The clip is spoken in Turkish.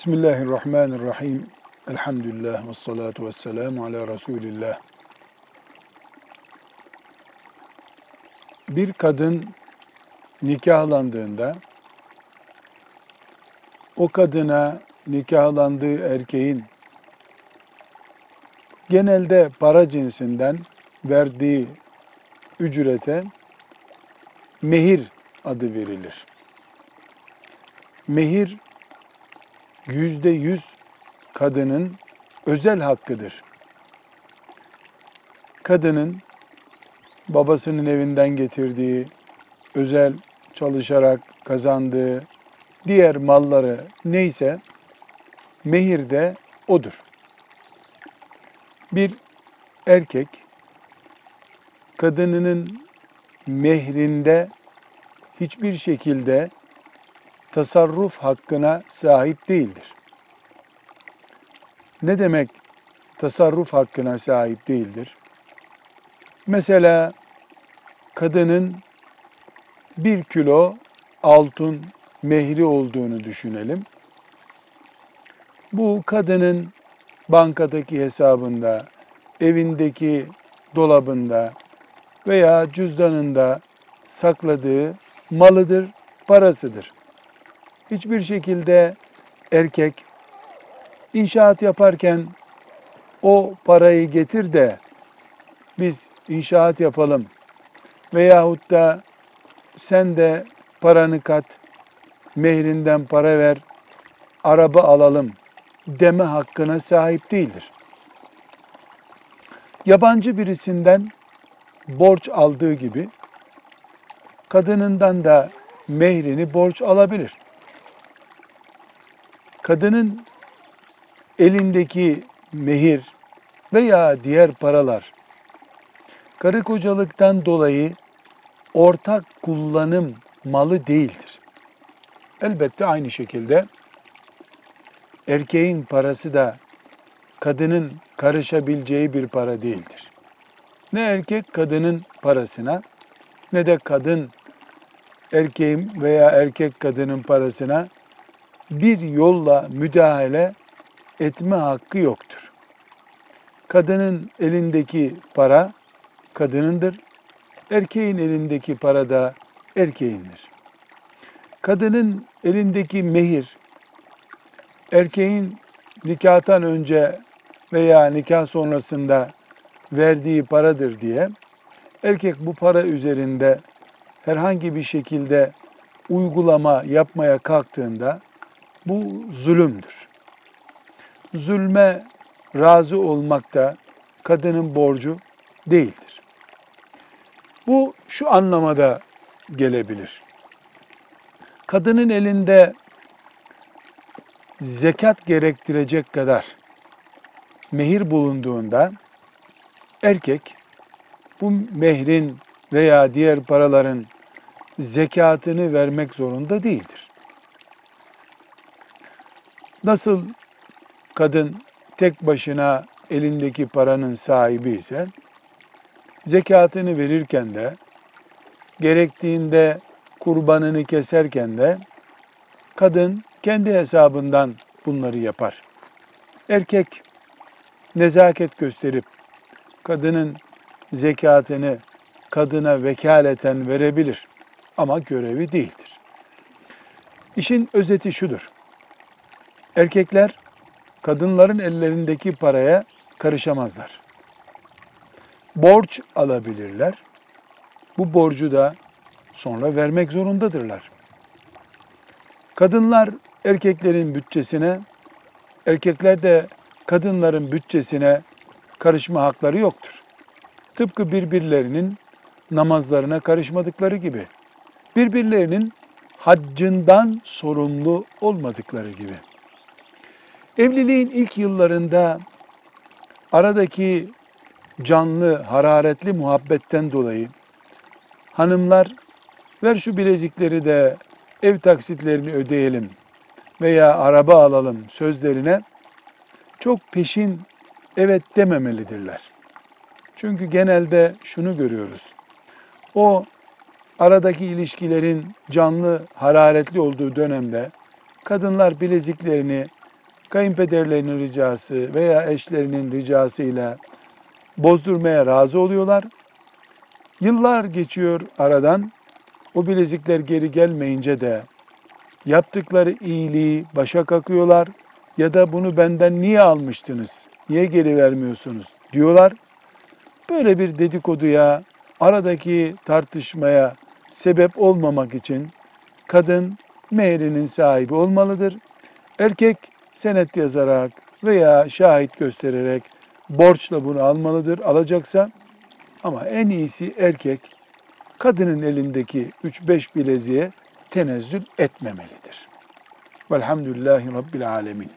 Bismillahirrahmanirrahim. Elhamdülillah ve salatu ve selamu ala Resulillah. Bir kadın nikahlandığında o kadına nikahlandığı erkeğin genelde para cinsinden verdiği ücrete mehir adı verilir. Mehir yüzde yüz kadının özel hakkıdır. Kadının babasının evinden getirdiği, özel çalışarak kazandığı diğer malları neyse mehir de odur. Bir erkek kadınının mehrinde hiçbir şekilde tasarruf hakkına sahip değildir. Ne demek tasarruf hakkına sahip değildir? Mesela kadının bir kilo altın mehri olduğunu düşünelim. Bu kadının bankadaki hesabında, evindeki dolabında veya cüzdanında sakladığı malıdır, parasıdır. Hiçbir şekilde erkek inşaat yaparken o parayı getir de biz inşaat yapalım veyahut da sen de paranı kat, mehrinden para ver, araba alalım deme hakkına sahip değildir. Yabancı birisinden borç aldığı gibi kadınından da mehrini borç alabilir. Kadının elindeki mehir veya diğer paralar karı kocalıktan dolayı ortak kullanım malı değildir. Elbette aynı şekilde erkeğin parası da kadının karışabileceği bir para değildir. Ne erkek kadının parasına ne de kadın erkeğin veya erkek kadının parasına bir yolla müdahale etme hakkı yoktur. Kadının elindeki para kadınındır. Erkeğin elindeki para da erkeğindir. Kadının elindeki mehir erkeğin nikahtan önce veya nikah sonrasında verdiği paradır diye erkek bu para üzerinde herhangi bir şekilde uygulama yapmaya kalktığında bu zulümdür. Zulme razı olmak da kadının borcu değildir. Bu şu anlamada gelebilir. Kadının elinde zekat gerektirecek kadar mehir bulunduğunda erkek bu mehrin veya diğer paraların zekatını vermek zorunda değildir. Nasıl kadın tek başına elindeki paranın sahibi ise zekatını verirken de gerektiğinde kurbanını keserken de kadın kendi hesabından bunları yapar. Erkek nezaket gösterip kadının zekatını kadına vekaleten verebilir ama görevi değildir. İşin özeti şudur. Erkekler kadınların ellerindeki paraya karışamazlar. Borç alabilirler. Bu borcu da sonra vermek zorundadırlar. Kadınlar erkeklerin bütçesine, erkekler de kadınların bütçesine karışma hakları yoktur. Tıpkı birbirlerinin namazlarına karışmadıkları gibi, birbirlerinin haccından sorumlu olmadıkları gibi. Evliliğin ilk yıllarında aradaki canlı, hararetli muhabbetten dolayı hanımlar ver şu bilezikleri de ev taksitlerini ödeyelim veya araba alalım sözlerine çok peşin evet dememelidirler. Çünkü genelde şunu görüyoruz. O aradaki ilişkilerin canlı, hararetli olduğu dönemde kadınlar bileziklerini kayınpederlerinin ricası veya eşlerinin ricasıyla bozdurmaya razı oluyorlar. Yıllar geçiyor aradan. O bilezikler geri gelmeyince de yaptıkları iyiliği başa kakıyorlar ya da bunu benden niye almıştınız, niye geri vermiyorsunuz diyorlar. Böyle bir dedikoduya, aradaki tartışmaya sebep olmamak için kadın mehrinin sahibi olmalıdır. Erkek senet yazarak veya şahit göstererek borçla bunu almalıdır alacaksa. Ama en iyisi erkek kadının elindeki 3-5 bileziğe tenezzül etmemelidir. Velhamdülillahi Rabbil Alemin.